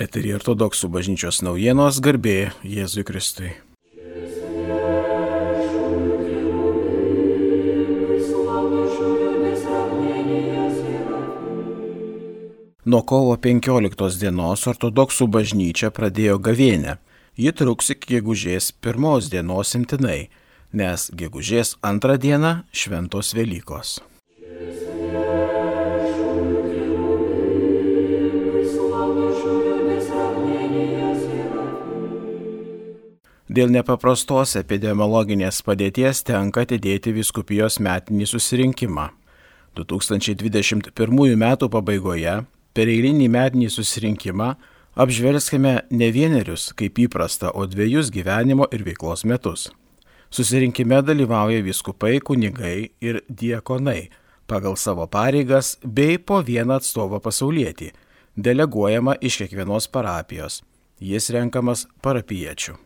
Eterį ortodoksų bažnyčios naujienos garbė Jėzui Kristui. Nuo kovo 15 dienos ortodoksų bažnyčia pradėjo gavėnę. Ji truks iki gegužės pirmos dienos imtinai, nes gegužės antrą dieną šventos Velykos. Dėl nepaprastos epidemiologinės padėties tenka atidėti viskupijos metinį susirinkimą. 2021 m. pabaigoje per eilinį metinį susirinkimą apžvelgskime ne vienerius, kaip įprasta, o dviejus gyvenimo ir veiklos metus. Susirinkime dalyvauja viskupai, kunigai ir diekonai pagal savo pareigas bei po vieną atstovą pasaulietį, deleguojama iš kiekvienos parapijos. Jis renkamas parapiečių.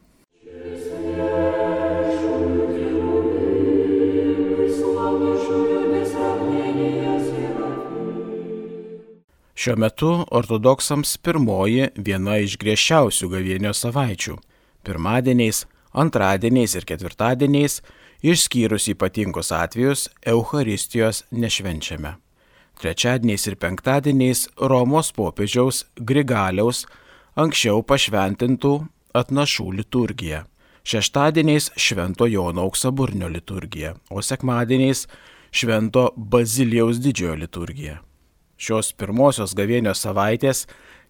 Šiuo metu ortodoksams pirmoji viena iš griežčiausių gavienio savaičių. Pirmadieniais, antradieniais ir ketvirtadieniais, išskyrus ypatingus atvejus, Euharistijos nešvenčiame. Trečiadieniais ir penktadieniais Romos popiežiaus Grigaliaus anksčiau pašventintų atnašų liturgija. Šeštadieniais Švento Jono auksaburnio liturgija, o sekmadieniais Švento Bazilijaus didžiojo liturgija šios pirmosios gavėnios savaitės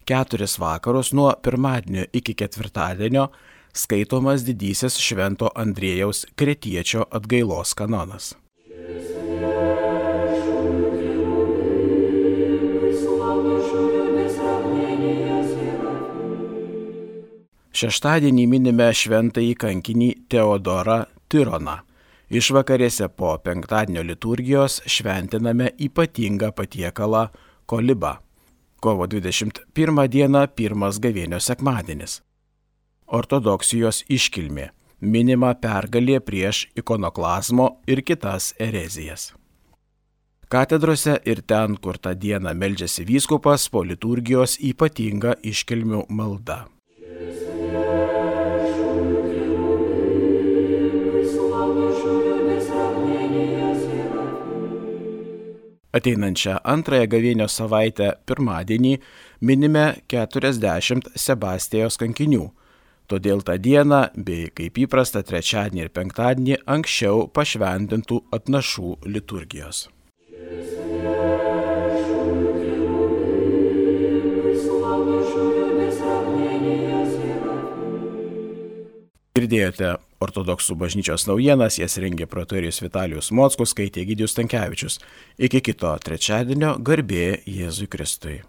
keturis vakarus nuo pirmadienio iki ketvirtadienio skaitomas didysis Švento Andriejaus kretiečio atgailos kanonas. Šeštadienį minime šventąjį kankinį Teodorą Tyroną. Išvakarėse po penktadienio liturgijos šventiname ypatingą patiekalą kolibą. Kovo 21 diena pirmas gavėnio sekmadienis. Ortodoksijos iškilmė - minima pergalė prieš ikonoklazmo ir kitas erezijas. Katedrose ir ten, kur tą dieną meldžiasi vyskupas, po liturgijos ypatinga iškilmių malda. Ateinančią antrąją gavėnio savaitę pirmadienį minime 40 Sebastijos kankinių. Todėl tą dieną, bei kaip įprasta trečiadienį ir penktadienį, anksčiau pašventintų atnašų liturgijos. Girdėjote ortodoksų bažnyčios naujienas, jas rengė protorijus Vitalijus Mockus, skaitė Gidijus Tankievičius. Iki kito trečiadienio garbė Jėzui Kristui.